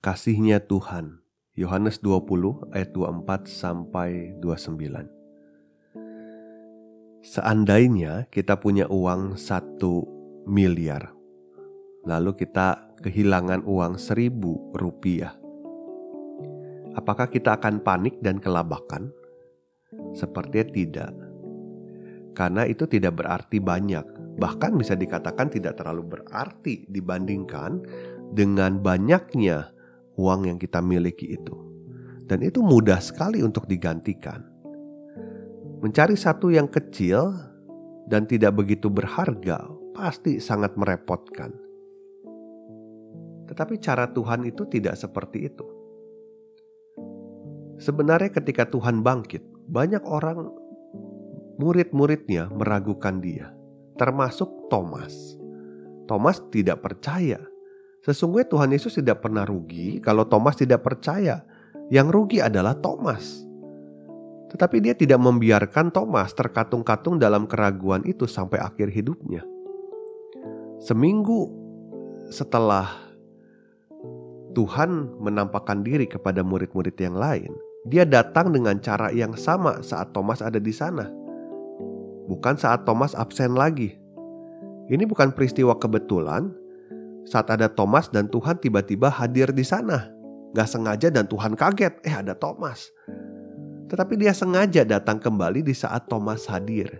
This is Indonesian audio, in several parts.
Kasihnya Tuhan. Yohanes 20 ayat 24 sampai 29. Seandainya kita punya uang satu miliar, lalu kita kehilangan uang seribu rupiah. Apakah kita akan panik dan kelabakan? Sepertinya tidak. Karena itu tidak berarti banyak, bahkan bisa dikatakan tidak terlalu berarti dibandingkan dengan banyaknya uang yang kita miliki itu. Dan itu mudah sekali untuk digantikan. Mencari satu yang kecil dan tidak begitu berharga pasti sangat merepotkan. Tetapi cara Tuhan itu tidak seperti itu. Sebenarnya ketika Tuhan bangkit, banyak orang murid-muridnya meragukan dia, termasuk Thomas. Thomas tidak percaya Sesungguhnya Tuhan Yesus tidak pernah rugi kalau Thomas tidak percaya. Yang rugi adalah Thomas. Tetapi dia tidak membiarkan Thomas terkatung-katung dalam keraguan itu sampai akhir hidupnya. Seminggu setelah Tuhan menampakkan diri kepada murid-murid yang lain, dia datang dengan cara yang sama saat Thomas ada di sana. Bukan saat Thomas absen lagi. Ini bukan peristiwa kebetulan, saat ada Thomas dan Tuhan tiba-tiba hadir di sana. Gak sengaja dan Tuhan kaget, eh ada Thomas. Tetapi dia sengaja datang kembali di saat Thomas hadir.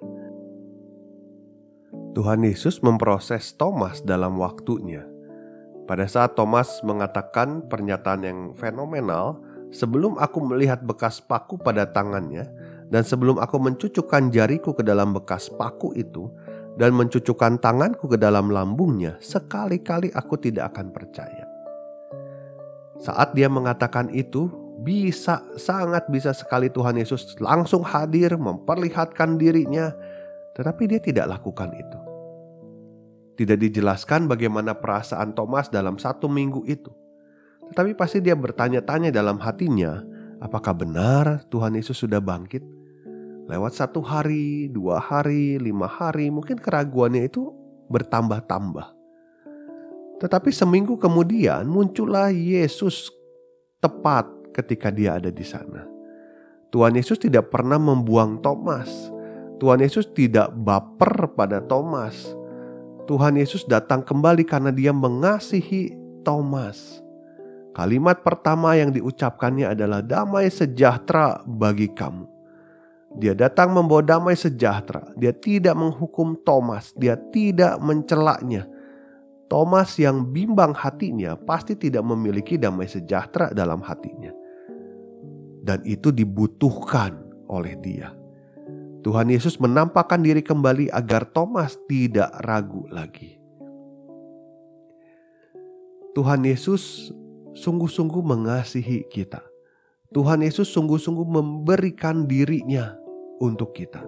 Tuhan Yesus memproses Thomas dalam waktunya. Pada saat Thomas mengatakan pernyataan yang fenomenal, sebelum aku melihat bekas paku pada tangannya, dan sebelum aku mencucukkan jariku ke dalam bekas paku itu, dan mencucukkan tanganku ke dalam lambungnya, sekali-kali aku tidak akan percaya. Saat dia mengatakan itu, bisa sangat bisa sekali Tuhan Yesus langsung hadir memperlihatkan dirinya, tetapi dia tidak lakukan itu. Tidak dijelaskan bagaimana perasaan Thomas dalam satu minggu itu. Tetapi pasti dia bertanya-tanya dalam hatinya, apakah benar Tuhan Yesus sudah bangkit? Lewat satu hari, dua hari, lima hari, mungkin keraguannya itu bertambah-tambah. Tetapi seminggu kemudian muncullah Yesus tepat ketika dia ada di sana. Tuhan Yesus tidak pernah membuang Thomas. Tuhan Yesus tidak baper pada Thomas. Tuhan Yesus datang kembali karena dia mengasihi Thomas. Kalimat pertama yang diucapkannya adalah damai sejahtera bagi kamu. Dia datang membawa damai sejahtera. Dia tidak menghukum Thomas, dia tidak mencelaknya. Thomas yang bimbang hatinya pasti tidak memiliki damai sejahtera dalam hatinya. Dan itu dibutuhkan oleh dia. Tuhan Yesus menampakkan diri kembali agar Thomas tidak ragu lagi. Tuhan Yesus sungguh-sungguh mengasihi kita. Tuhan Yesus sungguh-sungguh memberikan dirinya untuk kita.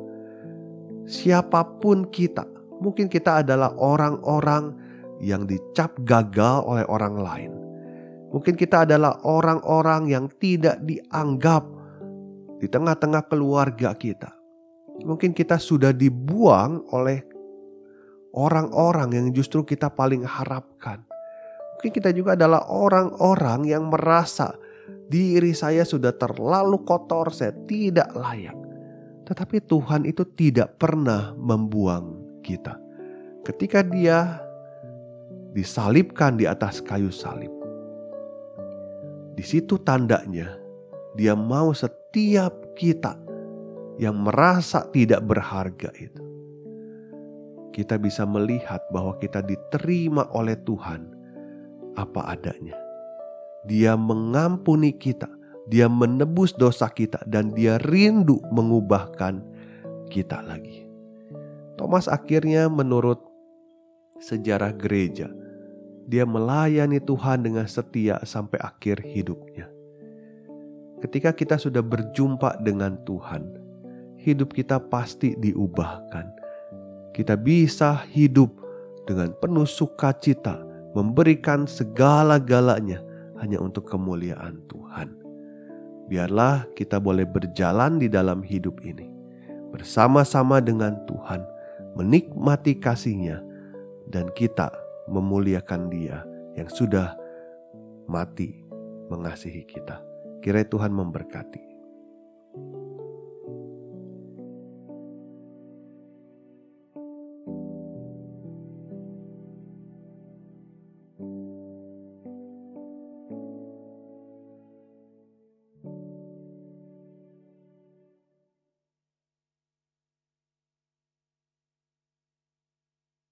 Siapa pun kita, mungkin kita adalah orang-orang yang dicap gagal oleh orang lain. Mungkin kita adalah orang-orang yang tidak dianggap di tengah-tengah keluarga kita. Mungkin kita sudah dibuang oleh orang-orang yang justru kita paling harapkan. Mungkin kita juga adalah orang-orang yang merasa diri saya sudah terlalu kotor, saya tidak layak. Tetapi Tuhan itu tidak pernah membuang kita. Ketika Dia disalibkan di atas kayu salib, di situ tandanya Dia mau setiap kita yang merasa tidak berharga itu. Kita bisa melihat bahwa kita diterima oleh Tuhan apa adanya. Dia mengampuni kita dia menebus dosa kita dan dia rindu mengubahkan kita lagi. Thomas akhirnya menurut sejarah gereja, dia melayani Tuhan dengan setia sampai akhir hidupnya. Ketika kita sudah berjumpa dengan Tuhan, hidup kita pasti diubahkan. Kita bisa hidup dengan penuh sukacita, memberikan segala-galanya hanya untuk kemuliaan Tuhan. Biarlah kita boleh berjalan di dalam hidup ini bersama-sama dengan Tuhan, menikmati kasihnya, dan kita memuliakan Dia yang sudah mati mengasihi kita. Kiranya Tuhan memberkati.